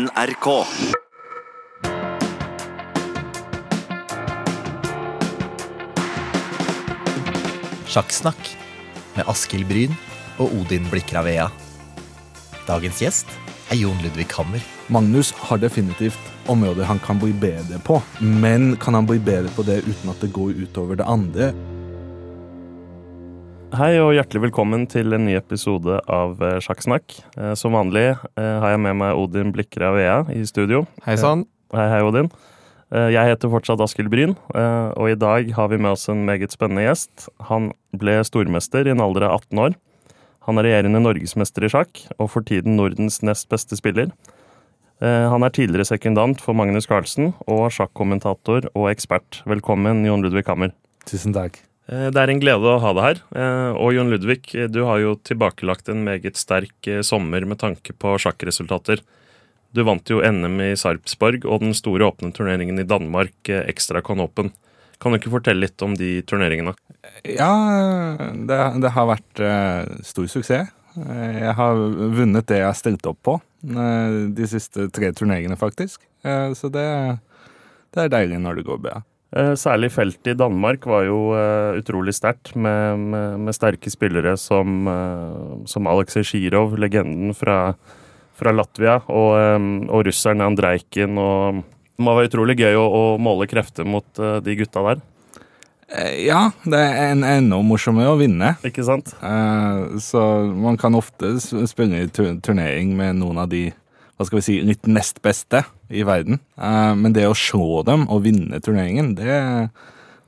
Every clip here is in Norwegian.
NRK. Sjakksnakk med Askild Bryn og Odin Blikra-Vea. Dagens gjest er Jon Ludvig Hammer. Magnus har definitivt områder han kan bli bedre på, men kan han bli bedre på det uten at det går utover det andre? Hei og hjertelig velkommen til en ny episode av eh, Sjakksnakk. Eh, Som vanlig eh, har jeg med meg Odin Blikra Vea i studio. Hei sann. Hei, hei, Odin. Jeg heter fortsatt Askild Bryn, og i dag har vi med oss en meget spennende gjest. Han ble stormester i en alder av 18 år. Han er regjerende norgesmester i sjakk, og for tiden Nordens nest beste spiller. Han er tidligere sekundant for Magnus Carlsen, og sjakkommentator og ekspert. Velkommen, Jon Ludvig Hammer. Tusen takk. Eh, Det er en glede å ha deg her. Eh, Og Jon Ludvig, du har jo tilbakelagt en meget sterk eh, sommer med tanke på sjakkresultater. Du vant jo NM i Sarpsborg og den store åpne turneringen i Danmark, eh, Extra Con Open. Kan du ikke fortelle litt om de turneringene? Ja, det, det har vært stor suksess. Jeg har vunnet det jeg har stilt opp på de siste tre turneringene, faktisk. Så det, det er deilig når det går bra. Eh, Særlig feltet i Danmark var jo eh, utrolig sterkt, med, med, med sterke spillere som, uh, som Aleksej Sjirov, legenden fra, fra Latvia, og, eh, og russeren Andrejkin. og Det må være utrolig gøy å, å måle krefter mot eh, de gutta der, Eh, Ja, det er en- enda morsommere å vinne. ikke sant? Eh, Så man kan ofte spille i turnering med noen av de hva skal vi si, litt nest beste i verden. Eh, Men det å slå dem og vinne turneringen, det,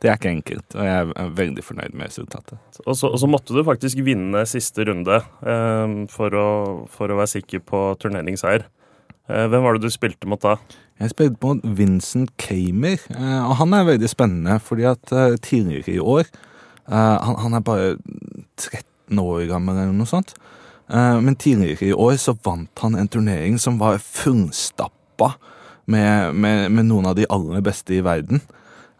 det er ikke enkelt. Og jeg er veldig fornøyd med resultatet. Og så, og så måtte du faktisk vinne siste runde eh, for, å, for å være sikker på turneringsseier. Eh, hvem var det du spilte mot da? Jeg spilte mot Vincent Kamer, eh, og han er veldig spennende, fordi at eh, tidligere i år eh, han, han er bare 13 år gammel eller noe sånt. Eh, Men tidligere i år så vant han en turnering som var fullstappa med, med, med noen av de aller beste i verden.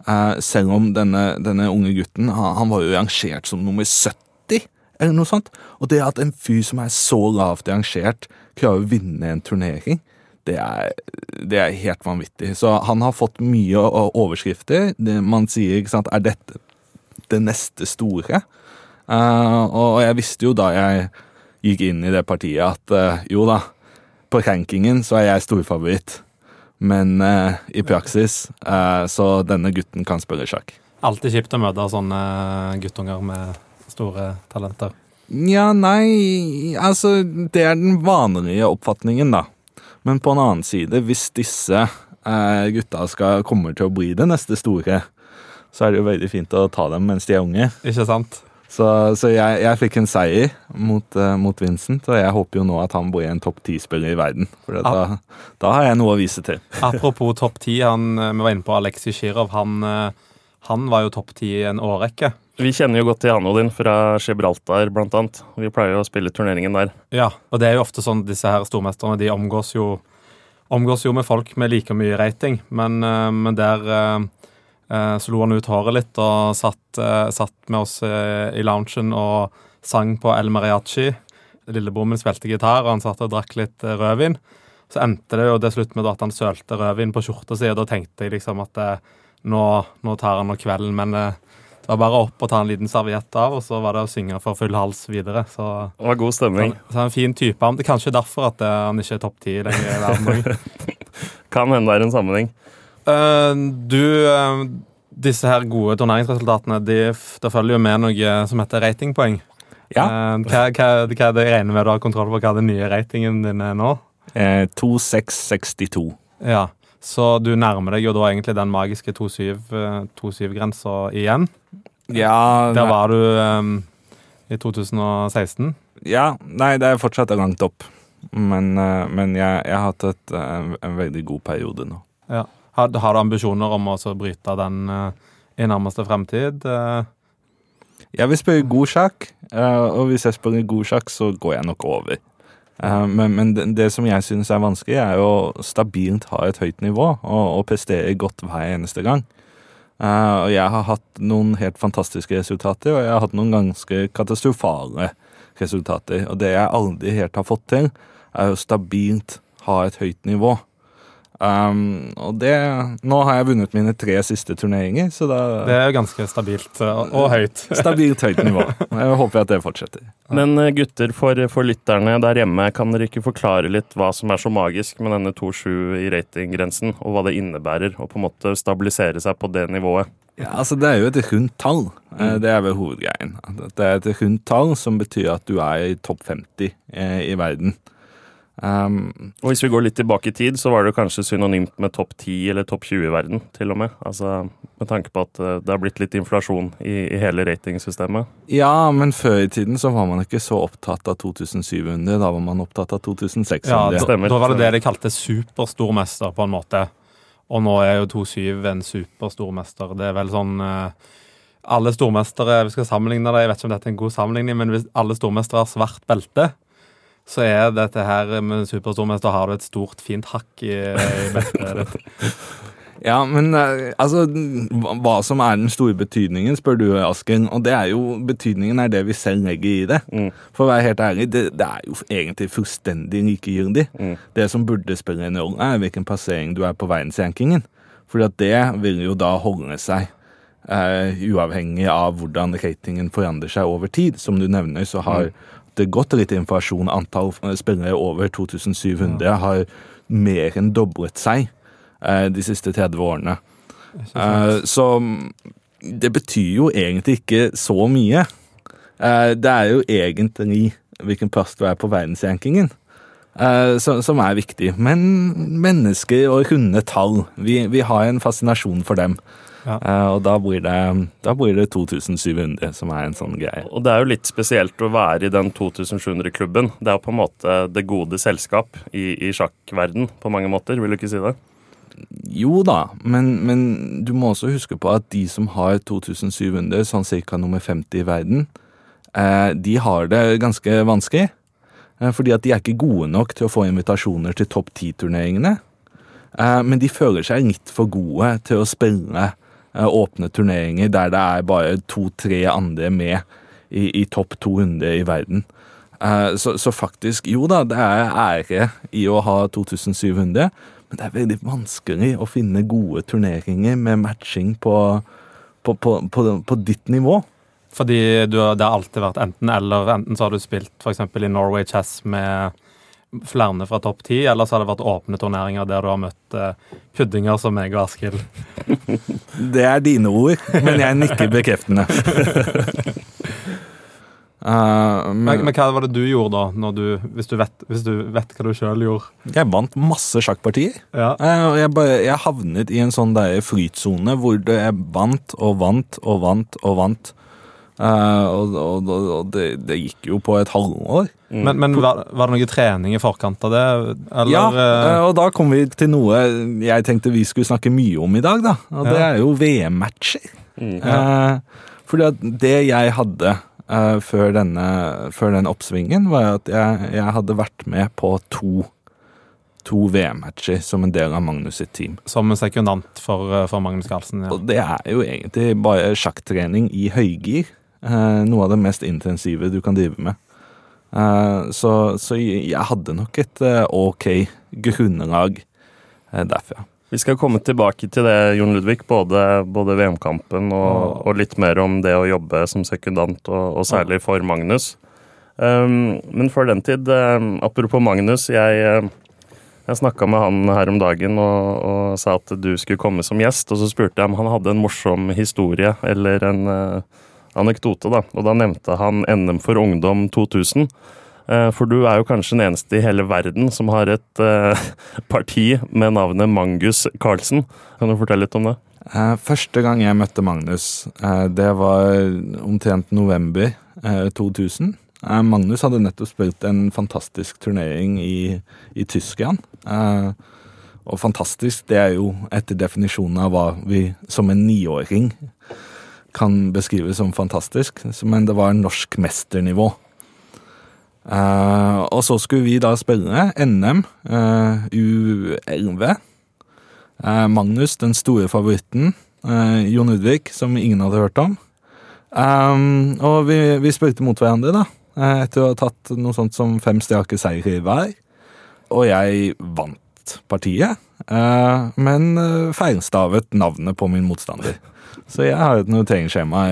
Eh, Selv om denne, denne unge gutten han, var jo rangert som nummer 70, eller noe sånt. Og det at en fyr som er så lavt rangert, klarer å vinne en turnering, det er, det er helt vanvittig. Så han har fått mye overskrifter. Det, man sier, ikke sant, er dette det neste store? Uh, og jeg visste jo da jeg gikk inn i det partiet at uh, jo da, på rankingen så er jeg storfavoritt. Men uh, i praksis uh, så denne gutten kan spille sjakk. Alltid kjipt å møte sånne guttunger med store talenter. Ja, nei Altså, det er den vanlige oppfatningen, da. Men på en annen side, hvis disse eh, gutta skal komme til å bli det neste store, så er det jo veldig fint å ta dem mens de er unge. Ikke sant? Så, så jeg, jeg fikk en seier mot, uh, mot Vincent, og jeg håper jo nå at han blir en topp ti-spiller i verden. For da, da har jeg noe å vise til. Apropos topp ti, han, eh, vi var inne på Aleksej Sjirov. Han, eh, han var jo topp ti i en årrekke. Vi kjenner jo godt til han Odin fra Gibraltar, blant annet. Vi pleier jo å spille turneringen der. Ja, og det er jo ofte sånn disse her stormesterne de omgås jo, omgås jo med folk med like mye rating, men, men der eh, lo slo han ut håret litt og satt, eh, satt med oss eh, i loungen og sang på El Mariachi. Lillebroren min spilte gitar, og han satt og drakk litt rødvin. Så endte det jo til slutt med at han sølte rødvin på skjorta si, og da tenkte jeg liksom at nå, nå tar han nå kvelden, men det var bare opp og ta en liten serviett av, og så var det å synge for full hals videre. Så Det var god stemning. så så er en fin type. Det er kanskje derfor at han ikke er topp ti lenger i verden. Kan hende det er en sammenheng. Eh, du, eh, disse her gode turneringsresultatene, de, det følger jo med noe som heter ratingpoeng. Ja. Eh, hva, hva, hva det regner med du har kontroll på hva den nye ratingen din er nå? Eh, 2662. Ja, Så du nærmer deg jo da egentlig den magiske 2-7-grensa igjen. Ja, Der var du um, i 2016. ja, nei, det er fortsatt langt opp. Men, men jeg, jeg har hatt et, eh, en veldig god periode nå. Ja. Har, har du ambisjoner om å bryte den eh, i nærmeste fremtid? Eh, Jeg vil spille god sjakk, eh, og hvis jeg spiller god sjakk, så går jeg nok over. Men, men det, det som jeg synes er vanskelig, er å stabilt ha et høyt nivå og, og prestere godt hver eneste gang. Og jeg har hatt noen helt fantastiske resultater, og jeg har hatt noen ganske katastrofale resultater. Og det jeg aldri helt har fått til, er å stabilt ha et høyt nivå. Um, og det Nå har jeg vunnet mine tre siste turneringer, så da Det er jo ganske stabilt eh, og, og høyt. Stabilt høyt nivå. Jeg håper at det fortsetter. Men eh, gutter, for, for lytterne der hjemme, kan dere ikke forklare litt hva som er så magisk med denne 2-7 i ratinggrensen, og hva det innebærer å på en måte stabilisere seg på det nivået? Ja, altså Det er jo et rundt tall. Eh, Det er vel hovedgreien. Det er et rundt tall som betyr at du er i topp 50 eh, i verden. Um, Og hvis vi går litt tilbake i tid, så var det kanskje synonymt med topp 10 eller topp 20 i verden, til og med. Altså med tanke på at eh, det har blitt litt inflasjon i, i hele ratingsystemet. ja, men før i tiden så var man ikke så opptatt av 2700. Da var man opptatt av 2600. Ja, da, stemmer. da var det det de kalte superstormester, på en måte. Og nå er jo 2-7 en superstormester. Det er vel sånn eh, Alle stormestere Vi skal sammenligne det, jeg vet ikke om dette er en god sammenligning, men hvis alle stormestere har svart belte, så er dette her med superstormester har du et stort, fint hakk i, i beltet ditt. Ja, men eh, altså hva- som er den store betydningen, spør du, Asken. Og det er jo betydningen er det vi selv legger i det. Mm. For å være helt ærlig, det, det er jo egentlig fullstendig likegyldig. Mm. Det som burde spille en rolle, er hvilken plassering du er på verdensrankingen. For at det vil jo da holde seg eh, uavhengig av hvordan ratingen forandrer seg over tid. Som du nevner, så har det gått litt inflasjon. Antall eh, spillere over 2700 har mer enn doblet seg eh, de siste 30 årene. Eh, så det betyr jo egentlig ikke så mye. Eh, det er jo egentlig hvilken plass du er på verdensrankingen. som, som er viktig. Men mennesker og runde tall, vi, vi har en fascinasjon for dem. Ja. Uh, og da blir, det, da blir det 2700 som er en sånn greie. Og det er jo litt spesielt å være i den 2700-klubben. Det er jo på en måte det gode selskap i, i sjakkverden på mange måter, vil du ikke si det? Jo da, men, men du må også huske på at de som har 2700, sånn cirka nummer 50 i verden, eh, de har det ganske vanskelig. Eh, fordi at de er ikke gode nok til å få invitasjoner til topp 10-turneringene. Eh, men de føler seg litt for gode til å spille åpne turneringer der det er bare to-tre andre med i, i topp 200 i verden. Eh, så, så faktisk, jo da, det er ære i å ha 2700, men det er veldig vanskelig å finne gode turneringer med matching på, på, på, på, på ditt nivå. Fordi du, det har alltid vært enten-eller. Enten så har du spilt f.eks. i Norway Chess med flere fra topp ti, eller så har det vært åpne turneringer der du har møtt eh, puddinger som meg og Askild. Det er dine ord, men jeg nikker bekreftende. Uh, Men, men men hva var det du gjorde da, når du, hvis, du vet, hvis du vet hva du sjøl gjorde? jeg vant masse sjakkpartier. Ja. Eh, jeg, bare, jeg havnet i en sånn der flytsone hvor jeg vant og vant og vant og vant. Og og, og, og det, det gikk jo på et halvår. Men, men var, var det noe trening i forkant av det? Eller, ja, eh, eh, og da kom vi til noe jeg tenkte vi skulle snakke mye om i dag, da. Og det Ja. er jo VM-matcher. Mm. Uh, fordi at det jeg hadde uh, før, denne, før den oppsvingen, var at jeg, jeg hadde vært med på to, to VM-matcher som en del av Magnus sitt team. som en sekundant for, eh, for Magnus Carlsen. Ja. Og det er jo egentlig bare sjakktrening i høygir. Eh, noe av det mest intensive du kan drive med. Eh, så, så jeg hadde nok et eh, ok grunnlag derfra. Vi skal komme tilbake til det, Jon Ludvig, både, både VM-kampen og, og litt mer om det å jobbe som sekundant, og, og særlig for Magnus. Um, men før den tid, um, apropos Magnus, jeg, jeg snakka med han her om dagen og, og sa at du skulle komme som gjest, og så spurte jeg om han hadde en morsom historie eller en uh, anekdote, da. Og da nevnte han NM for ungdom 2000. Eh, For du er jo kanskje den eneste i hele verden som har et eh, parti med navnet Mangus Carlsen. Kan du fortelle litt om det? Eh, første gang jeg møtte Magnus, det var omtrent november eh, 2000. Eh, Magnus hadde nettopp spilt en fantastisk turnering i, i Tyskland. Og fantastisk, det er jo etter definisjonen av hva vi som en niåring kan beskrives som fantastisk. Men det var norsk mesternivå. Uh, og så skulle vi da spille NM uh, U11. Uh, Magnus, den store favoritten. Eh, Jon Udvik, som ingen hadde hørt om. Um, og vi, vi spilte mot hverandre, da. eh, etter å ha tatt noe sånt som fem strake seire hver. og jeg vant partiet, eh, men eh, feilstavet navnet på min motstander. Så jeg har et noteringsskjema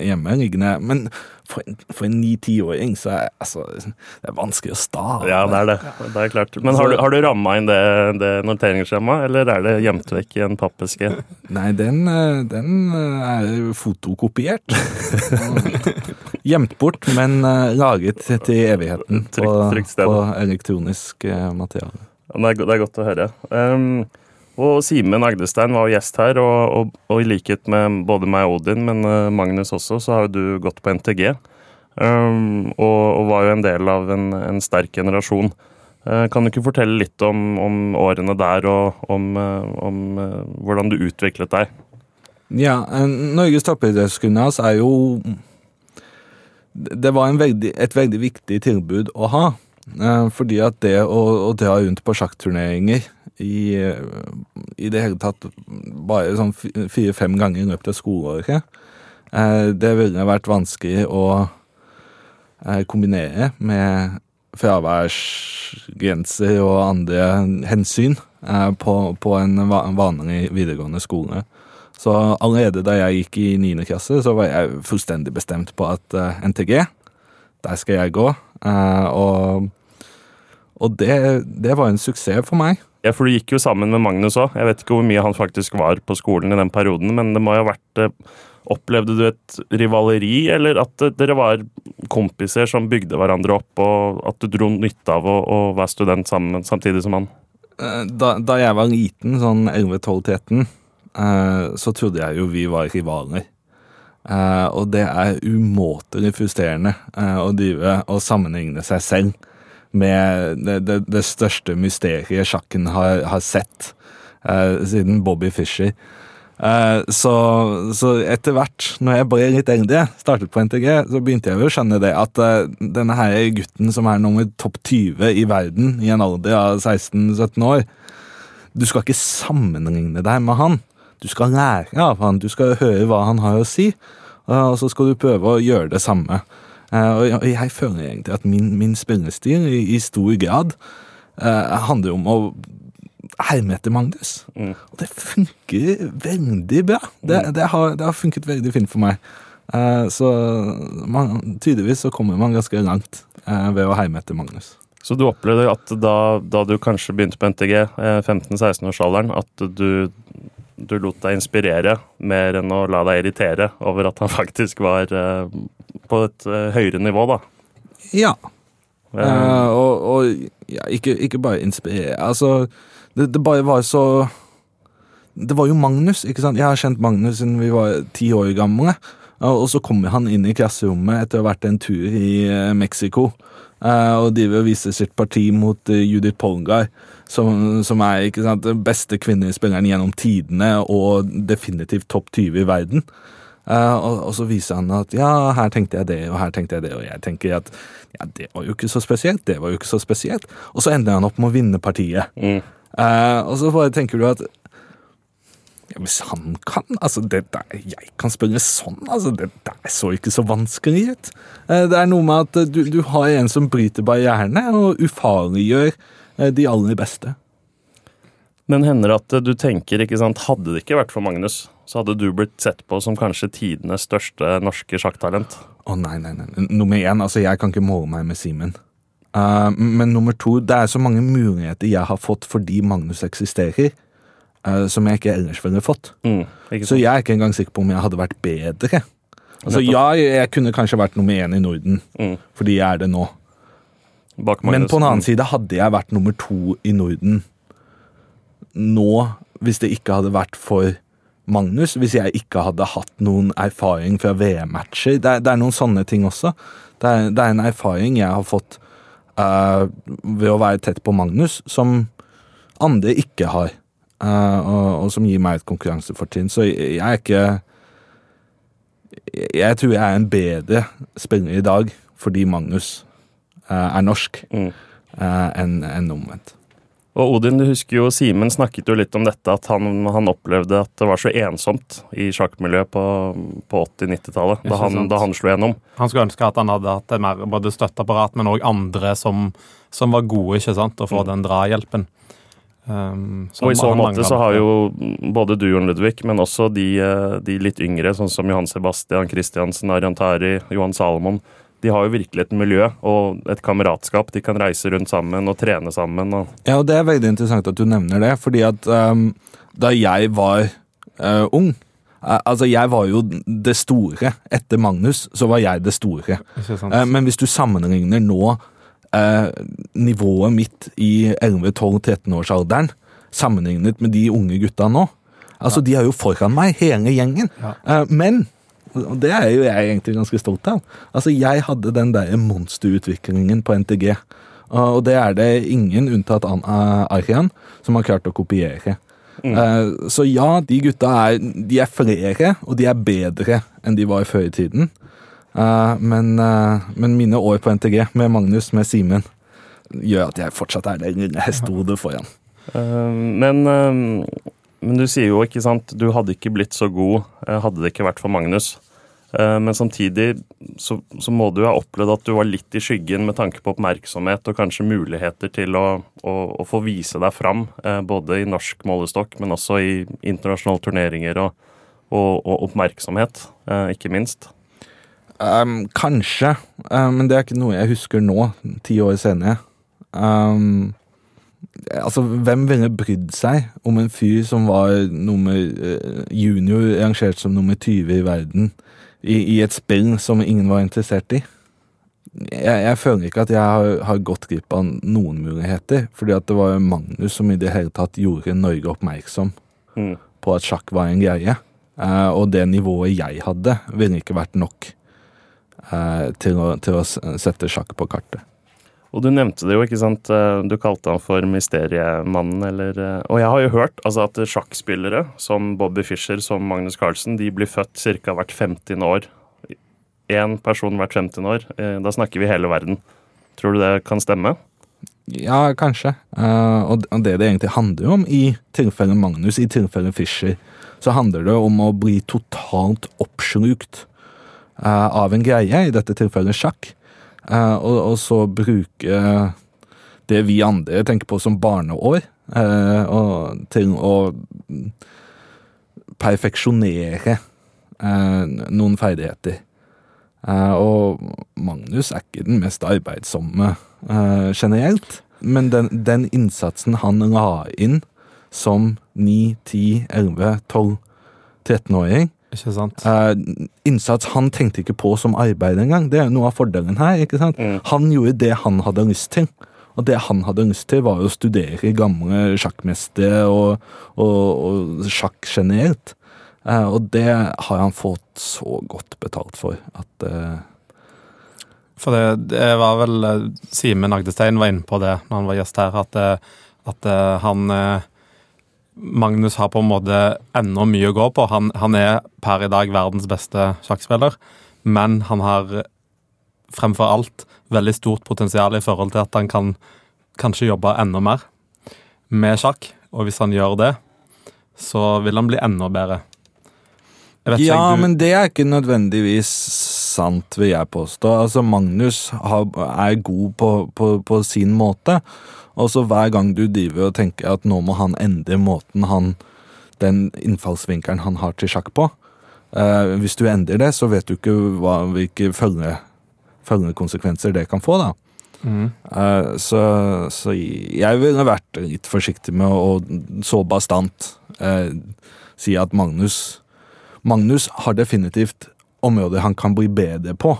hjemme liggende. Men for en, en ni-tiåring så er altså, det er vanskelig å stave. Ja, det er det. Det er klart. Men har du, har du ramma inn det, det noteringsskjemaet, eller er det gjemt vekk i en pappeske? Nei, den, eh, den eh, er fotokopiert. Gjemt bort, men eh, laget til evigheten på, Trygt- trygt sted. på elektronisk eh, materiale. Det er, det er godt å høre. Um, og Simen Agdestein var gjest her, og, i likhet med både meg og Odin, men eh, Magnus også, så har jo du gått på NTG. Um, og, og var jo en del av en, en sterk generasjon. Uh, kan du ikke fortelle litt om, om årene der, og om, eh, om uh, hvordan du utviklet deg? Ja, Norges toppidrettsgymnas er jo Det var veldig, et veldig viktig tilbud å ha. Fordi at det å, å dra rundt på sjakkturneringer i, eh, i det hele tatt bare sånn fi- fire-fem ganger i løpet av skoleåret, eh, det ville vært vanskelig å eh, kombinere med fraværsgrenser og andre hensyn på, på en vanlig videregående skole. Så allerede da jeg gikk i 9. klasse, så var jeg fullstendig bestemt på at NTG, der skal jeg gå. Og og det, det var en suksess for meg. Ja, for du gikk jo sammen med Magnus òg. Jeg vet ikke hvor mye han faktisk var på skolen i den perioden, men det må jo ha vært eh, Opplevde du et rivaleri, eller at eh, dere var kompiser som bygde hverandre opp, og at du dro nytte av å, å være student sammen, samtidig som han? Eh, Da, da jeg var liten, sånn 11-12-13, eh, så trodde jeg jo vi var rivaler. Og det er umåtelig frustrerende å drive og sammenligne seg selv med det, det, det største mysteriet sjakken har, har sett eh, siden Bobby Fischer. Eh, så, så etter hvert, når jeg ble litt eldre, startet på NTG, så begynte jeg å skjønne det at eh, denne her gutten som er nummer topp 20 i verden i en alder av 16-17 år, du skal ikke sammenligne deg med han. Du skal lære av han, du skal høre hva han har å si, eh, og så skal du prøve å gjøre det samme. Eh, og jeg, føler egentlig at min, min spillestil i, i stor grad eh, handler om å herme etter Magnus. Mm. Og det funker veldig bra. Det, det, har, det har funket veldig fint for meg. Eh, så man, tydeligvis så kommer man ganske langt eh, ved å herme etter Magnus. Så du opplevde at da, da du kanskje begynte på NTG, eh, 15-16-årsalderen, at du, du lot deg inspirere mer enn å la deg irritere over at han faktisk var eh, på et eh, høyere nivå, da? Ja. Eh, og og ja, ikke, ikke bare inspirere Altså, det, det bare var så Det var jo Magnus, ikke sant? Jeg har kjent Magnus siden vi var ti år gamle. Og så kommer han inn i klasserommet etter å ha vært en tur i Mexico. Eh, og driver og viser sitt parti mot eh, Judith Polgar, som, som er ikke sant, den beste kvinnelige spilleren gjennom tidene og definitivt topp 20 i verden. Eh, og, og så viser han at ja, her tenkte jeg det, og her tenkte jeg det, og jeg tenker at ja, det var jo ikke så spesielt, det var jo ikke så spesielt. Og så ender han opp med å vinne partiet. mm. Og så bare tenker du at Hvis han kan altså det der, Jeg kan spørre sånn. altså Det der så ikke så vanskelig ut. Eh, det er noe med at eh, du, du har en som bryter barrierene og ufarliggjør eh, de aller beste. Men hender det at du tenker, ikke sant, hadde det ikke vært for Magnus, så hadde du blitt sett på som kanskje tidenes største norske sjakktalent? Å nei, nei, nei. Nummer én, altså jeg kan ikke måle meg med Simen. Uh, men nummer to, det er så mange muligheter jeg har fått fordi Magnus eksisterer, eh, som jeg ikke ellers ville fått. Mm, Så jeg er ikke engang sikker på om jeg hadde vært bedre. Altså Ja, jeg kunne kanskje vært nummer én i Norden, Mm. fordi jeg er det nå. Men på den Mm. annen side hadde jeg vært nummer to i Norden nå, hvis det ikke hadde vært for Magnus. Hvis jeg ikke hadde hatt noen erfaring fra VM-matcher. Det, det er noen sånne ting også. Det er, det er en erfaring jeg har fått uh, ved å være tett på Magnus, som andre ikke har. Eh, og, og som gir meg et konkurransefortrinn. Så jeg, jeg er ikke jeg, tror jeg er en bedre spiller i dag fordi Magnus eh, er norsk Mm. eh, enn en omvendt. Og Odin, du husker jo Simen snakket jo litt om dette, at han, han opplevde at det var så ensomt i sjakkmiljøet på, på 80-90-tallet, da, han- da han slo gjennom. Han skulle ønske at han hadde hatt mer både støtteapparat, men òg andre som, som var gode, ikke sant, og få den drahjelpen. Um, Og i så måte så har jo både du, Jon Ludvig, men også de, eh, de litt yngre, sånn som Johan Sebastian Christiansen, Ariantari, Johan Salomon, de har jo virkelig et miljø og et kameratskap. De kan reise rundt sammen og trene sammen. Og, Ja, og det er veldig interessant at du nevner det, fordi at um, da jeg var uh, ung eh, Altså, jeg var jo det store. Etter Magnus så var jeg det store. Eh, men hvis du sammenligner nå eh, nivået mitt i 11-12-13-årsalderen sammenlignet med de unge gutta nå Altså, De er jo foran meg, hele gjengen. Ja. Eh, men det er jo jeg egentlig ganske stolt av. Altså, Jeg hadde den der monsterutviklingen på NTG. Og det er det ingen, unntatt Arian eh, som har klart å kopiere. Mm. Så ja, de gutta er, de er flere, og de er bedre enn de var i før i tiden. Eh, men, eh, men mine år på NTG med Magnus, med Simen, gjør at jeg fortsatt er det lille hestehodet foran. eh, men, men du sier jo, ikke sant, du hadde ikke blitt så god hadde det ikke vært for Magnus. Men samtidig så, så må du ha opplevd at du var litt i skyggen med tanke på oppmerksomhet og kanskje muligheter til å, å, å få vise deg fram, både i norsk målestokk, men også i internasjonale turneringer og, og, og oppmerksomhet, ikke minst. Um, kanskje, eh, men det er ikke noe jeg husker nå, ti år senere. Um, altså, hvem ville brydd seg om en fyr som var nummer eh, junior, rangert som nummer 20 i verden, i, i et spill som ingen var interessert i? Jeg, jeg føler ikke at jeg har, har gått glipp av noen muligheter, fordi at det var Magnus som i det hele tatt gjorde Norge oppmerksom Mm. på at sjakk var en greie. Uh, og det nivået jeg hadde, ville ikke vært nok til, å, til å sette sjakk på kartet. Og du nevnte det jo, ikke sant? Eh, Du kalte han for Mysteriemannen, eller eh, Og jeg har jo hørt altså, at sjakkspillere som Bobby Fischer, som Magnus Carlsen, de blir født ca. hvert 50. år. Én person hvert 50. år. Eh, Da snakker vi hele verden. Tror du det kan stemme? Ja, kanskje. Eh, og det det egentlig handler om i tilfellet Magnus, i tilfellet Fischer, så handler det om å bli totalt oppslukt eh, av en greie, i dette tilfellet sjakk, eh, og, og så bruke det vi andre tenker på som barneår, eh, og til å perfeksjonere eh, noen ferdigheter. Eh, og Magnus er ikke den mest arbeidsomme eh, generelt, men den, den innsatsen han la inn som 9, 10, 11, 12, 13-åring Ikke sant? eh, Innsats han tenkte ikke på som arbeid engang. Det er noe av fordelen her. ikke sant? Mm. Han gjorde det han hadde lyst til. Og det han hadde lyst til, var å studere gamle sjakkmestere og, og, og sjakk generelt. Eh, og det har han fått så godt betalt for at eh, For det, det var vel eh, Simen Agdestein var inne på det når han var gjest her, at, eh, at eh, han Magnus har på en måte ennå mye å gå på. Han, han er per i dag verdens beste sjakkspiller, men han har fremfor alt veldig stort potensial i forhold til at han kan kanskje jobbe enda mer med sjakk. Og hvis han gjør det, så vil han bli enda bedre. Vet ikke, Ja, du- men det er ikke nødvendigvis sant, vil jeg påstå. Altså, Magnus har, er god på, på, på sin måte. Og så hver gang du driver og tenker at nå må han endre måten han Den innfallsvinkelen han har til sjakk på. Eh, hvis du endrer det, så vet du ikke hva, hvilke følgende konsekvenser det kan få, da. Mm. Eh, så, så jeg ville vært litt forsiktig med å så bastant eh, si at Magnus Magnus har definitivt områder han kan bli bedre på.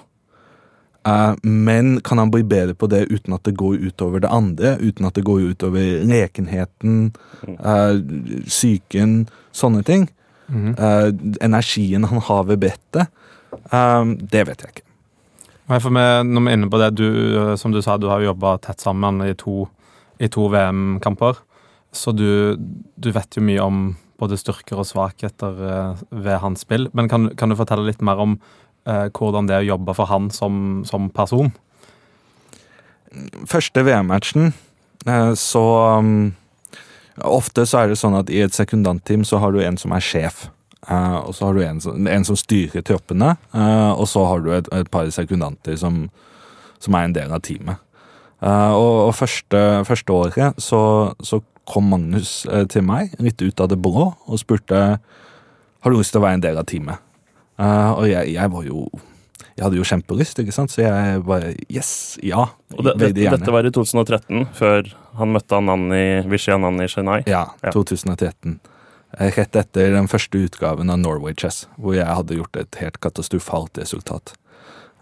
Eh, men kan han bli bedre på det uten at det går utover det andre? Uten at det går utover lekenheten, eh, psyken, sånne ting? Mhm. Eh, energien han har ved brettet? Det vet jeg ikke. Nei, for meg, når vi er inne på det, du, som du sa, du har jo jobba tett sammen i to, to VM-kamper. Så du, du vet jo mye om både styrker og svakheter ved hans spill. Men kan, kan du fortelle litt mer om hvordan det er å jobbe for han som, som person? første VM-matchen, eh, så um, Ofte så er det sånn at i et sekundantteam så har du en som er sjef. eh, og så har du en som, en som styrer troppene, eh, og så har du et, et par sekundanter som, som er en del av teamet. Eh, og, og første, første året så, så kom Magnus eh, til meg, litt ut av det blå, og spurte har du lyst til å være en del av teamet. Eh, og jeg, jeg var jo Jeg hadde jo kjempelyst, ikke sant? så jeg bare Yes! Ja! Og det, det, dette, var i 2013, før han møtte Anani, Vishy Anani Chennai. Ja, Ja. 2013. Eh, Rett etter den første utgaven av Norway Chess, hvor jeg hadde gjort et helt katastrofalt resultat.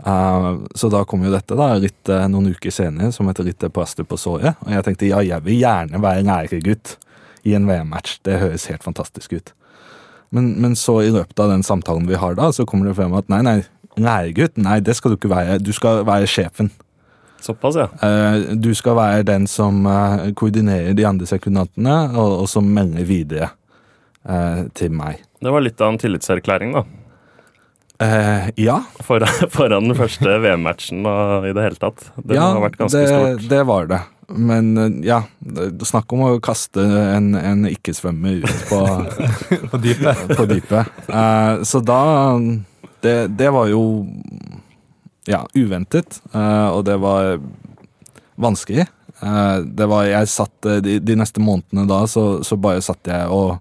Uh, så da kom jo dette da, litt, eh, noen uker senere som et lite plaster på såret. Og jeg tenkte ja, jeg vil gjerne være læregutt i en VM-match. Det høres helt fantastisk ut. Men, men så i løpet av den samtalen vi har da, så kommer det frem at nei, nei, læregutt, nei, det skal du ikke være. Du skal være sjefen. Såpass, ja. Eh, Du skal være den som eh, koordinerer de andre sekundantene, og, og som melder videre eh, til meg. Det var litt av en tillitserklæring, da. Ja, Foran, foran den første VM-matchen og i det hele tatt. Det ja har vært ganske det, stort. det var det. Men eh, ja, det- snakk om å kaste en, en ikke-svømmer ut på, På dypet. på dypet. Uh, så da det, det var jo ja, uventet, uh, og det var vanskelig. Uh, det var, jeg satt de, de neste månedene da, så, så bare satt jeg og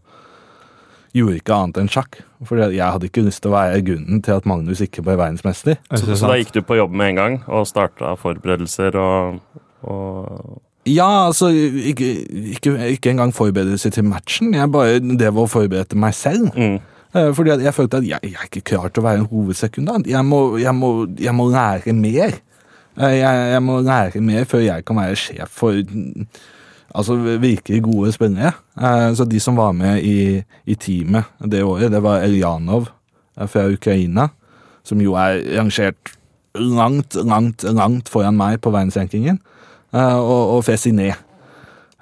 gjorde ikke annet enn sjakk. For jeg hadde ikke lyst til å være grunnen til at Magnus ikke ble verdensmester. Er Så, så da gikk du på jobb med en gang og starta forberedelser og, og Ja, altså ikke, ikke, ikke engang forberedelse til matchen. Jeg bare drev og forberedte meg selv. mm. Eh, Fordi jeg følte at jeg, jeg er ikke klar til å være en hovedsekundant. Jeg må, jeg må, jeg må lære mer. Eh, Jeg, må lære mer før jeg kan være sjef for altså, virkelig gode spillere. Eh, Så de som var med i, i teamet det året, det var Eljanov fra Ukraina, som jo er rangert langt, langt, langt foran meg på verdensrankingen, og, og Fesiné.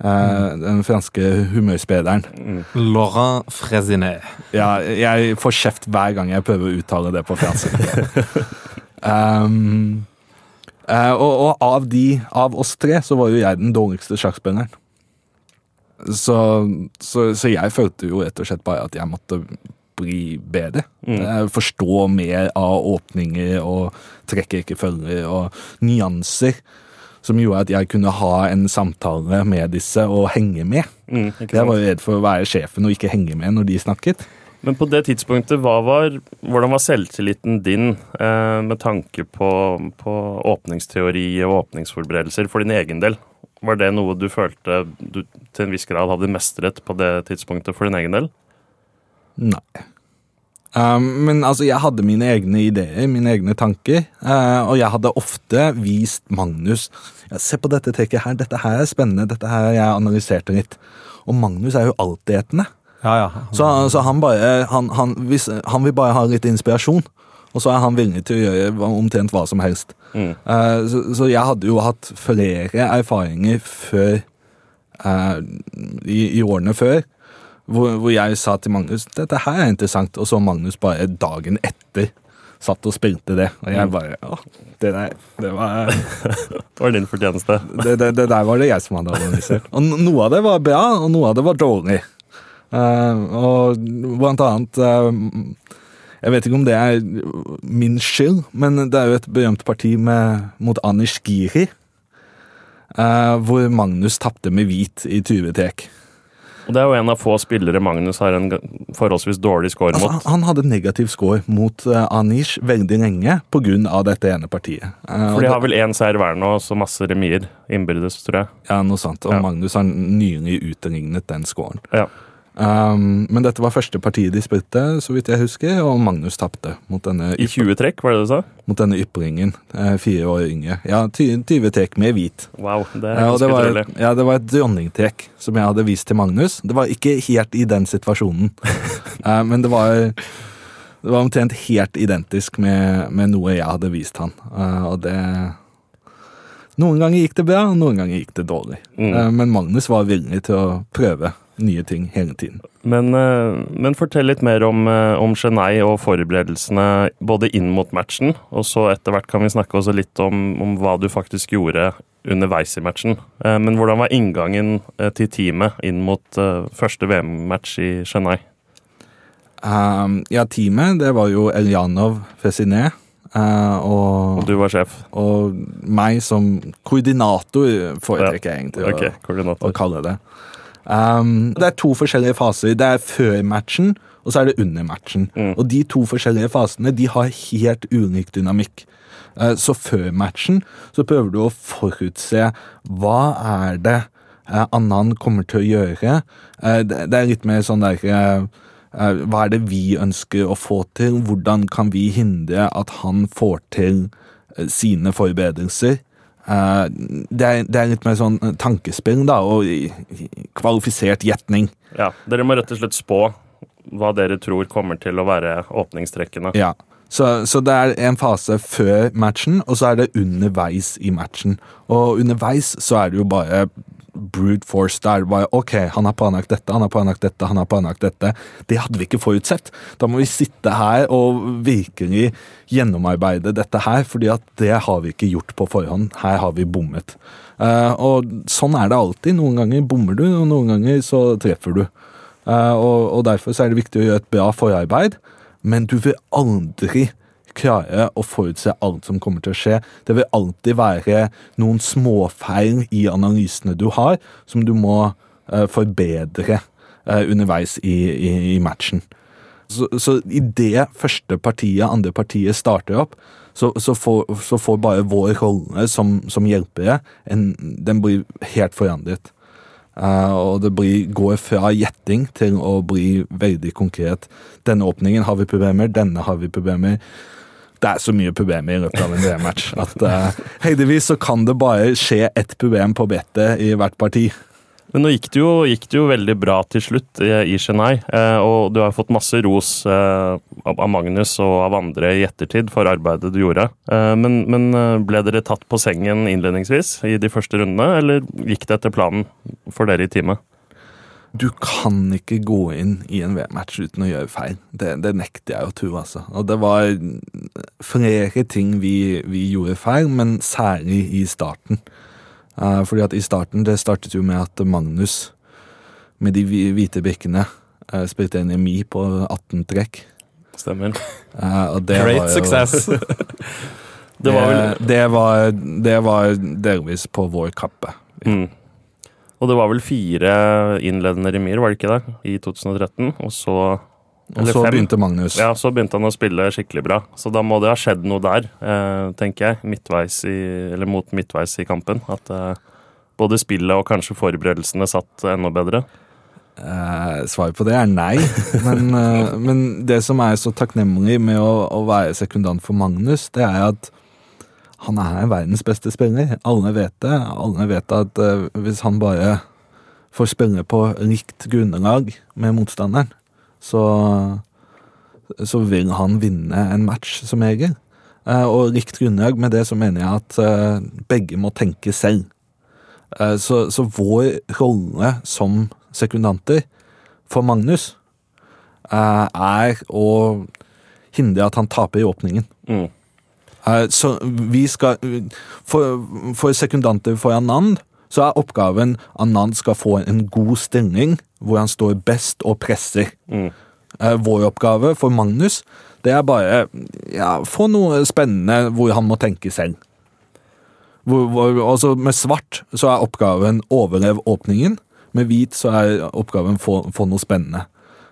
eh, Den franske humørspederen Mm. Laurent Fresinet. Ja, jeg får kjeft hver gang jeg prøver å uttale det på fransk. um, eh, og, og av de, av oss tre, så var jo jeg den dårligste sjakkspilleren. Så, så, så jeg følte jo rett og slett bare at jeg måtte bli bedre. Mm. Eh, Forstå mer av åpninger og trekkerekkefølger og nyanser. Som gjorde at jeg kunne ha en samtale med disse og henge med. Mm, Jeg var redd for å være sjefen og ikke henge med når de snakket. Men på det tidspunktet, var, hvordan var selvtilliten din eh, med tanke på, på åpningsteori og åpningsforberedelser for din egen del? Var det noe du følte du til en viss grad hadde mestret på det tidspunktet for din egen del? Nei. Um, men altså, jeg hadde mine egne ideer, mine egne tanker. Uh, og jeg hadde ofte vist Magnus ja, Se på dette trekket her, dette her er spennende, dette her jeg analyserte litt. Og Magnus er jo altetende. Ja, ja. Så, så han bare han, han, hvis, han vil bare ha litt inspirasjon. Og så er han villig til å gjøre omtrent hva som helst. Mm. Uh, så, så jeg hadde jo hatt flere erfaringer før uh, i, I årene før. Hvor, hvor jeg sa til Magnus dette her er interessant, og så Magnus bare dagen etter satt og spilte det. Og jeg bare Å, det der det var, Det var din fortjeneste. det, det, det der var det jeg som hadde analysert. Og noe av det var bra, og noe av det var dårlig. Uh, og blant annet uh, Jeg vet ikke om det er min skyld, men det er jo et berømt parti med, mot Anish Giri. Uh, hvor Magnus tapte med hvit i 20 tek. Og det er jo en av få spillere Magnus har en forholdsvis dårlig score Altså, mot. han, han hadde negativ score mot uh, Anish veldig lenge pga. dette ene partiet. Uh, For de har vel én seier hver nå, og så masse remier innbyrdes, tror jeg. Ja, noe sant. Og Ja. Magnus har nylig utlignet den scoren. Ja. Um, men dette var første partiet de spilte, så vidt jeg husker, og Magnus tapte I 20 trekk, var det du sa? mot denne ypringen. Eh, fire år yngre. Ja, 20 trekk med hvit. Wow, det er Ja, det, var, ja, det var et dronningtrekk som jeg hadde vist til Magnus. Det var ikke helt i den situasjonen, uh, men det var det var omtrent helt identisk med, med noe jeg hadde vist han. Uh, og det Noen ganger gikk det bra, noen ganger gikk det dårlig. Mm. Uh, men Magnus var villig til å prøve nye ting hele tiden. Men, eh, men fortell litt mer om, eh, om Chennai og forberedelsene både inn mot matchen, og så etter hvert kan vi snakke også litt om, om hva du faktisk gjorde underveis i matchen. Eh, men hvordan var inngangen til teamet inn mot første VM-match i Chennai? Um, ja, teamet, det var jo Eljanov Fesiné. Uh, og, Og du var sjef? og meg som koordinator, foretrekker jeg egentlig Ok, å, å kalle det. Um, det er to forskjellige faser. Det er før matchen, og så er det under matchen. Mm. Og de to forskjellige fasene de har helt ulik dynamikk. Uh, Så før matchen så prøver du å forutse hva er det uh, Annan kommer til å gjøre. Uh, Det det er litt mer sånn der Hva er det vi ønsker å få til? Hvordan kan vi hindre at han får til sine forberedelser? Det er, det er litt mer sånn tankespill da, og kvalifisert gjetning. Ja, Dere må rett og slett spå hva dere tror kommer til å være åpningstrekkene. Ja. Så, så det er en fase før matchen, og så er det underveis i matchen. Og underveis så er det jo bare brute force. der. er bare OK, han har planlagt dette, han har planlagt dette, han har planlagt dette. Det hadde vi ikke forutsett. Da må vi sitte her og virkelig gjennomarbeide dette her, fordi at det har vi ikke gjort på forhånd. Her har vi bommet. Uh, og sånn er det alltid. Noen ganger bommer du, og noen ganger så treffer du. Uh, og, og derfor er det viktig å gjøre et bra forarbeid, men du vil aldri klare å forutse alt som kommer til å skje. Det vil alltid være noen småfeil i analysene du har, som du må eh, forbedre eh, underveis i, i, i matchen. Så, så det første partiet, andre partiet starter opp, så, så, får, så får bare vår rolle som, som hjelpere en, Den blir helt forandret. Uh, og det blir, går fra gjetting til å bli veldig konkret. Denne åpningen har vi problemer, denne har vi problemer. Det er så mye problemer i løpet av en VM-match at uh, heldigvis så kan det bare skje ett problem på bettet i hvert parti. Men nå gikk det, jo, gikk det jo veldig bra til slutt i, i Chennai, eh, og du har fått masse ros eh, av Magnus og av andre i ettertid for arbeidet du gjorde. Eh, men, men eh, ble dere tatt på sengen innledningsvis i de første rundene, eller gikk det etter planen for dere i teamet? Du kan ikke gå inn i en VM-match uten å gjøre feil. Det, det nekter jeg å tro, altså. Og det var flere ting vi, vi gjorde feil, men særlig i starten. Uh, fordi at i starten, det startet jo med at Magnus, med de hvite brikkene, uh, spilte en EMI på 18 trekk. Stemmer. Uh, Great var success. Det var vel det, det, var, det var delvis på vår kappe. mm. Og det var vel fire innledende remier, var det ikke det, i 2013? Og så Og så fem. begynte Magnus. Ja, så begynte han å spille skikkelig bra. Så da må det ha skjedd noe der, eh, tenker jeg. Midtveis i, eller mot midtveis i kampen. At eh, både spillet og kanskje forberedelsene satt enda bedre. Eh, svaret på det er nei. Men, eh, men det som er så takknemlig med å, å være sekundant for Magnus, det er at han er verdens beste spiller. Alle vet det. Alle vet at eh, hvis han bare får spille på likt grunnlag med motstanderen, så, så vil han vinne en match som regel. Eh, og likt grunnlag med det så mener jeg at eh, begge må tenke selv. Så, så vår rolle som sekundanter for Magnus er å hindre at han taper i åpningen. Mm. Eh, Så vi skal For, for sekundanter for Anand så er oppgaven Anand skal få en god stilling hvor han står best og presser. Mm. Eh, Vår oppgave for Magnus det er bare ja, få noe spennende hvor han må tenke selv. Hvor, hvor, altså med svart så er oppgaven overlev åpningen. Med hvit så er oppgaven få, få noe spennende.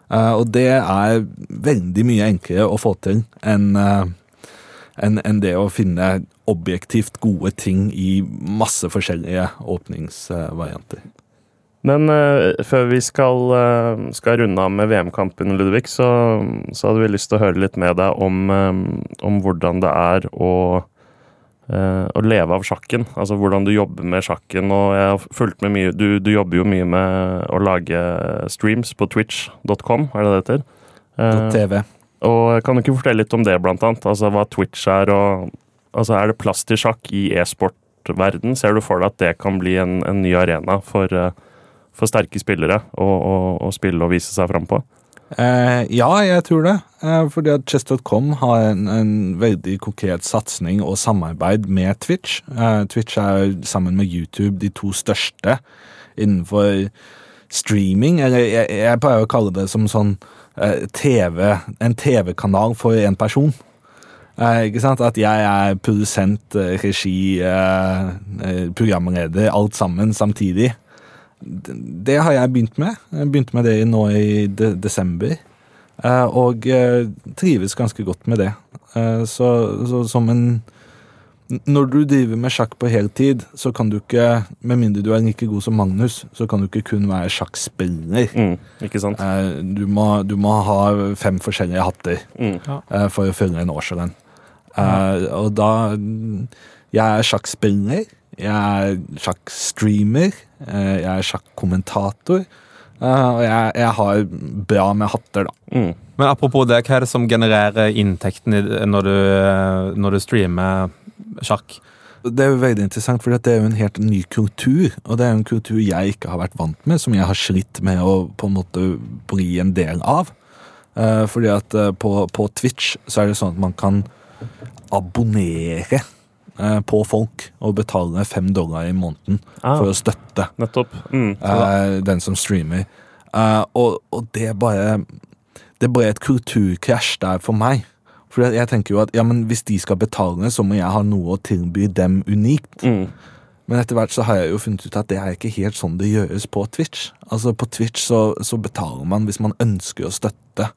Uh, og det er veldig mye enklere å få til enn eh, enn en det å finne objektivt gode ting i masse forskjellige åpningsvarianter. Men uh, før vi skal, uh, skal runde av med VM-kampen, Ludvig, så, så hadde vi lyst til å høre litt med deg om, um, om hvordan det er å, uh, å leve av sjakken. Altså hvordan du jobber med sjakken. Og jeg har fulgt med mye Du, du jobber jo mye med å lage streams på twitch.com, er det det heter? TV. Og kan du ikke fortelle litt om det, blant annet? Altså hva Twitch er, og altså, er det plass til sjakk i e-sportverden? Ser du for deg at det kan bli en, en ny arena for, eh, for sterke spillere å, spille og vise seg fram på? Eh, ja, jeg tror det. eh, fordi at Chess.com har en, en veldig konkret satsing og samarbeid med Twitch. Eh, Twitch er sammen med YouTube de to største innenfor streaming. Eller jeg, jeg pleier å kalle det som sånn TV, en TV-kanal for én person. Eh, ikke sant? At jeg er produsent, eh, regi, eh, eh, programleder, alt sammen samtidig. Det, har jeg begynt med. Jeg begynte med det nå i de desember. Eh, og eh, trives ganske godt med det. Eh, så, så som en Når du driver med sjakk på heltid, så kan du ikke, med mindre du er like god som Magnus, så kan du ikke kun være sjakkspiller. Mm, ikke sant? Eh, Du må, du må ha fem forskjellige hatter Mm. eh, for å fylle en årslønn. Eh, og da Jeg er sjakkspiller, jeg er sjakkstreamer, eh, jeg er sjakkommentator. eh, og jeg, jeg har bra med hatter, da. Men apropos det, hva er det som genererer inntekten når du, når du streamer sjakk? Det er jo veldig interessant, for det er jo en helt ny kultur. Og det er jo en kultur jeg ikke har vært vant med, som jeg har slitt med å på en måte bli en del av. Eh, fordi at eh, på, på Twitch så er det sånn at man kan abonnere eh, på folk og betale fem dollar i måneden Ah. for å støtte Mm. eh, den som streamer. Eh, og, og det bare Det bare et kulturkrasj der for meg. For jeg tenker jo at ja, men hvis de skal betale, så må jeg ha noe å tilby dem unikt. Mm. Men etter hvert så har jeg jo funnet ut at det er ikke helt sånn det gjøres på Twitch. Altså På Twitch så, så betaler man hvis man ønsker å støtte.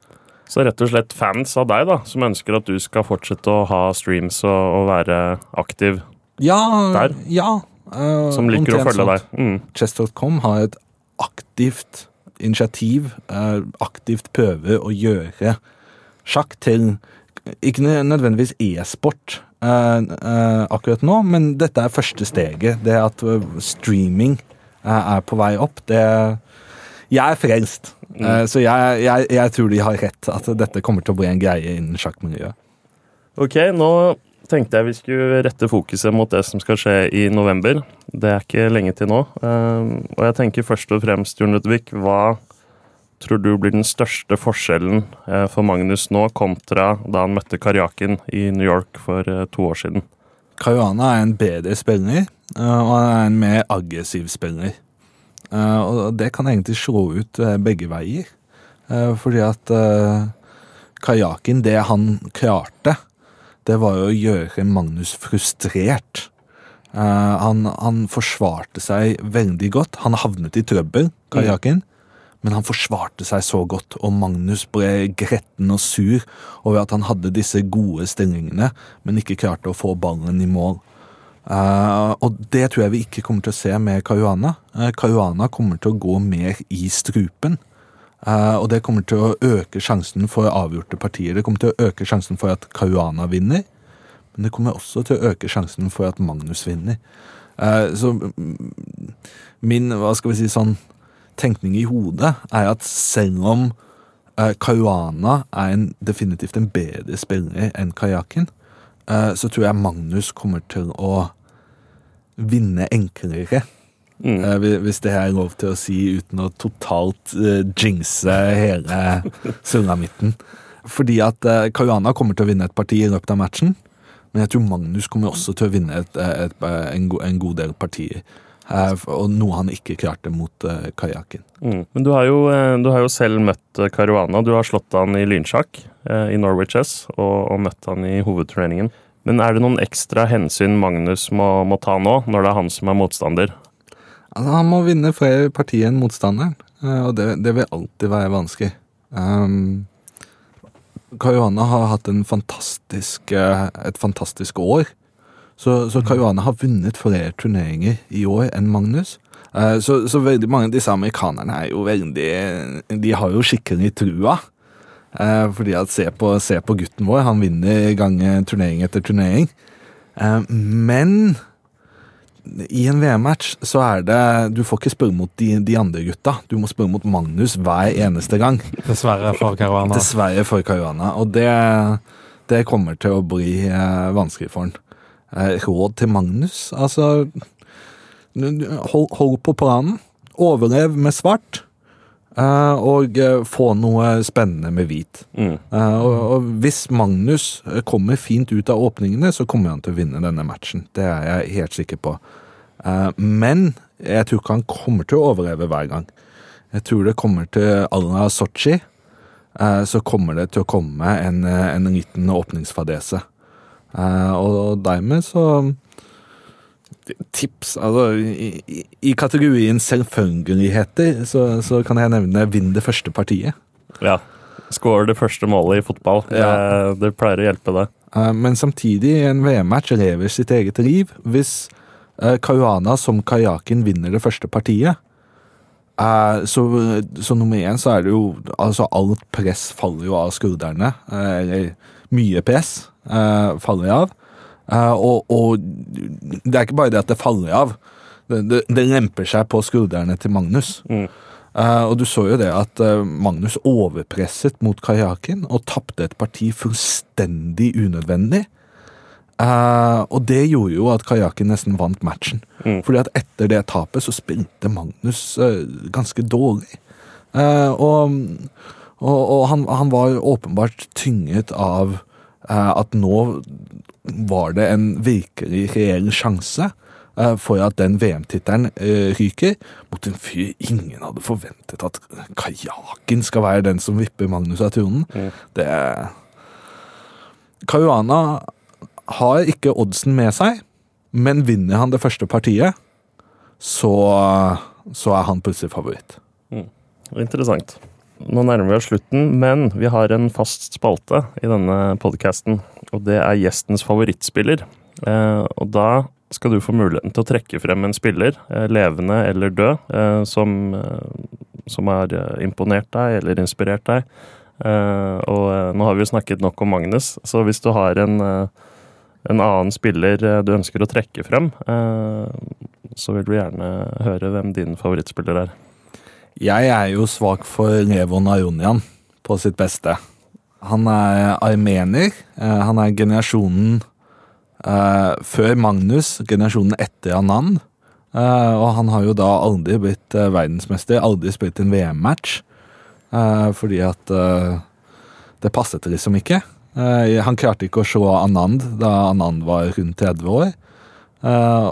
Så rett og slett fans av deg, da, som ønsker at du skal fortsette å ha streams og, og være aktiv, Ja, Der. ja. Uh, som liker å følge sånt. deg. Mm. Chess.com har et aktivt initiativ, eh, aktivt prøver å gjøre sjakk til ikke nødvendigvis e-sport eh, eh, akkurat nå, men dette er første steget. Det at streaming er på vei opp, det Jeg er frelst. Eh, så jeg, jeg, jeg tror de har rett, at dette kommer til å bli en greie innen sjakkmiljøet. Ok, nå tenkte jeg vi skulle rette fokuset mot det som skal skje i november. Det er ikke lenge til nå. Um, og jeg tenker først og fremst, Jon Ludvig, hva tror du blir den største forskjellen eh, for Magnus nå kontra da han møtte Karjakin i New York for eh, to år siden? Caruana er en bedre spiller, eh, og han er en mer aggressiv spiller. Og det kan egentlig slå ut begge veier. Fordi at Kajakin, det han klarte, det var jo å gjøre Magnus frustrert. Uh, Han, han forsvarte seg veldig godt. Han havnet i trøbbel, Kajakin. Men han forsvarte seg så godt, og Magnus ble gretten og sur over at han hadde disse gode stillingene, men ikke klarte å få ballen i mål. Uh, og det tror jeg vi ikke kommer til å se med Caruana. Uh, Caruana kommer til å gå mer i strupen. Eh, og det kommer til å øke sjansen for avgjorte partier. Det kommer til å øke sjansen for at Caruana vinner, men det kommer også til å øke sjansen for at Magnus vinner. Eh, så min, hva skal vi si, sånn tenkning i hodet er at selv om Caruana er en, definitivt en bedre spiller enn Kajakin, eh, så tror jeg Magnus kommer til å vinne enklere. Mm. Eh, hvis det er lov til å si uten å totalt uh, jinxe hele sulamitten. Fordi at uh, Caruana kommer til å vinne et parti i løpet av matchen. Men jeg tror Magnus kommer også til å vinne et, et, et, en, go- en god del partier. Eh, og noe han ikke klarte mot uh, kajakken. Mm. Men du har, jo, eh, du har jo selv møtt eh, Caruana. Du har slått han i lynsjakk eh, i Norway Chess og, og møtt han i hovedturneringen. Men er det noen ekstra hensyn Magnus må, må ta nå, når det er han som er motstander? Altså, han må vinne flere partier enn motstanderen, eh, og det, det vil alltid være vanskelig. Um, Caruana har hatt en fantastisk, eh, et fantastisk år. Så, så Caruana har vunnet flere turneringer i år enn Magnus. Eh, Så, så veldig mange av disse amerikanerne er jo veldig De har jo skikkelig trua. Fordi at se på, se på gutten vår, han vinner gange turnering etter turnering. Men i en VM-match så er det Du får ikke spørre mot de, de andre gutta. Du må spørre mot Magnus hver eneste gang. Dessverre for Caruana. Dessverre for Caruana. Og det, det kommer til å bli eh, vanskelig for han. Eh, råd til Magnus? Altså hold, hold på planen. Overlev med svart. Eh, og eh, få noe spennende med hvit. Mm. Eh, og, og hvis Magnus kommer fint ut av åpningene, så kommer han til å vinne denne matchen. Det er jeg helt sikker på. Men jeg tror ikke han kommer til å overleve hver gang. Jeg tror det kommer til Alna Sotsji, så kommer det til å komme en, en liten åpningsfadese. Og dermed så Tips altså, i, i, I kategorien selvfølgeligheter så, så kan jeg nevne vinn det første partiet. Ja. Skår det første målet i fotball. Ja. Det, pleier å hjelpe, det. Eh, Men samtidig, en VM-match lever sitt eget liv. Hvis eh, Caruana som kajakken vinner det første partiet, eh, så, så nummer én så er det jo Altså, alt press faller jo av skuldrene. eh, Eller mye press eh, faller av. Eh, og, og det er ikke bare det at det faller av. Det, det, det lemper seg på skuldrene til Magnus. Mm. Uh, og du så jo det at uh, Magnus overpresset mot kajakken og tapte et parti fullstendig unødvendig. Uh, og det gjorde jo at kajakken nesten vant matchen. Mm. Fordi at etter det tapet så spilte Magnus ganske dårlig. Og og, og han, han var åpenbart tynget av at nå var det en virkelig reell sjanse eh, for at den VM-tittelen eh, ryker mot en fyr ingen hadde forventet at kajakken skal være den som vipper Magnus av tronen. Mm. Det Caruana har ikke oddsen med seg, men vinner han det første partiet, så, så er han plutselig favoritt. Interessant. Nå nærmer vi oss slutten, men vi har en fast spalte i denne podkasten. Og det er gjestens favorittspiller. Eh, og da skal du få muligheten til å trekke frem en spiller, eh, levende eller død, eh, som, som har imponert deg eller inspirert deg. Og nå har vi jo snakket nok om Magnus, så hvis du har en, en annen spiller du ønsker å trekke frem, så vil du gjerne høre hvem din favorittspiller er. Jeg er jo svak for Levon Aronian på sitt beste. Han er armener. eh, Han er generasjonen eh, før Magnus, generasjonen etter Anand. Eh, og han har jo da aldri blitt verdensmester, aldri spilt en VM-match. fordi at det passet liksom ikke. Han klarte ikke å se Anand da Anand var rundt 30 år.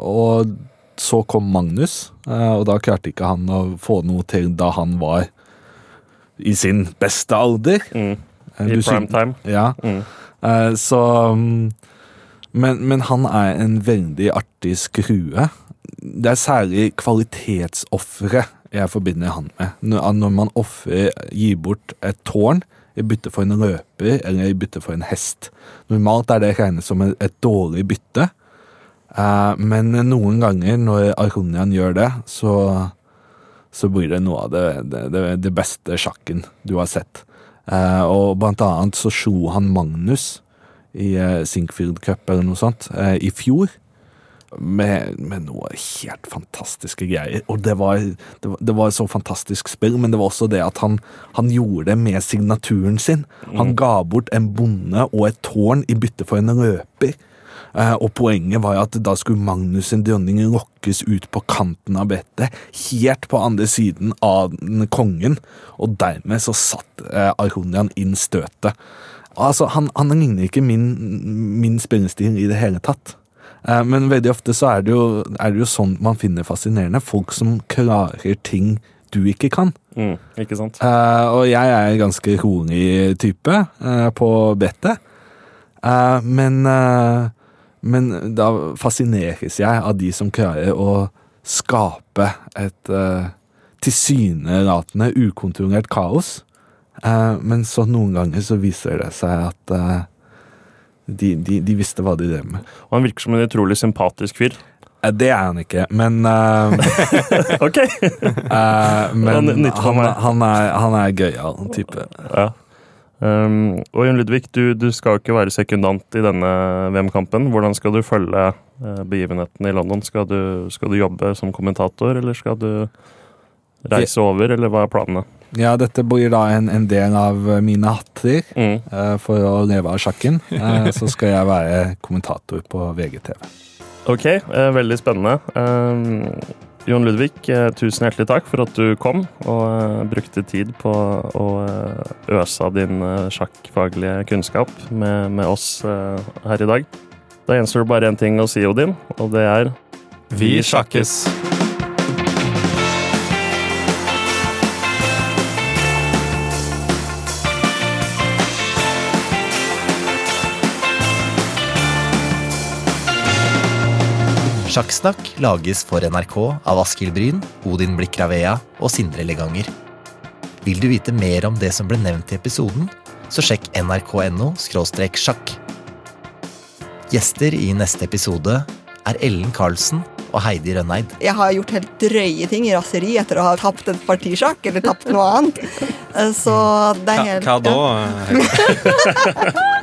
Og så kom Magnus, eh, og da klarte ikke han å få noe til da han var i sin beste alder. Mm. Eh, I du prime time. Ja, Mm. eh, så mm, men, men han er en veldig artig skrue. Det er særlig kvalitetsofre jeg forbinder han med. Når, man offer gir bort et tårn i bytte for en løper eller i bytte for en hest. Normalt er det regnet som et dårlig bytte, eh, men noen ganger når Aronian gjør det, så, så blir det noe av det, det, det, beste sjakken du har sett. Uh, og blant annet så slo han Magnus i uh, Sinkfield Cup eller noe sånt uh, i fjor. Med, med noe helt fantastiske greier. Og det var, det, var, det var så fantastisk spill, men det var også det at han, han gjorde det med signaturen sin. Han ga bort en bonde og et tårn i bytte for en løper. Eh, og poenget var at da skulle Magnus sin dronning lokkes ut på kanten av brettet, helt på andre siden av kongen, og dermed så satt eh, Aronian inn støtet. Altså, han, han ligner ikke min, min spillestil i det hele tatt. Eh, men veldig ofte så er det, jo, er det jo sånn man finner fascinerende. Folk som klarer ting du ikke kan. Mm, ikke sant? Uh, og jeg er en ganske rolig type uh, på brettet. Uh, men, eh, men da fascineres jeg av de som klarer å skape et uh, tilsynelatende ukontrollert kaos. Uh, men så noen ganger så viser det seg at uh, de, de, de visste hva de drev med. Og han virker som en utrolig sympatisk fyr. Det er han ikke, men Ok! Men Han han, han er, han er gøyal type. Ja. Um, og Jon Ludvig, du, du skal ikke være sekundant i denne VM-kampen. Hvordan skal du følge uh, begivenhetene i London? Skal du, skal du jobbe som kommentator, eller skal du reise over, eller hva er planene? Ja, dette blir da en, en del av mine hatter. Mm. uh, For å leve av sjakken, Uh, så skal jeg være kommentator på VGTV. Ok, eh, veldig spennende. Um, Jon Ludvig, eh, tusen hjertelig takk for at du kom og eh, brukte tid på å eh, øse av din sjakkfaglige kunnskap med, med oss her i dag. Da gjenstår det bare én ting å si, Odin, og det er Vi sjakkes! Sjakksnakk lages for NRK av Askild Bryn, Odin Blikravea og Sindre Leganger. Vil du vite mer om det som ble nevnt i episoden, så sjekk nrk.no sjakk. Gjester i neste episode er Ellen Karlsen og Heidi Rønneid. Jeg har gjort helt drøye ting i raseri etter å ha tapt et partisjakk eller tapt noe annet. Så det er Hva, helt hva da? Hege?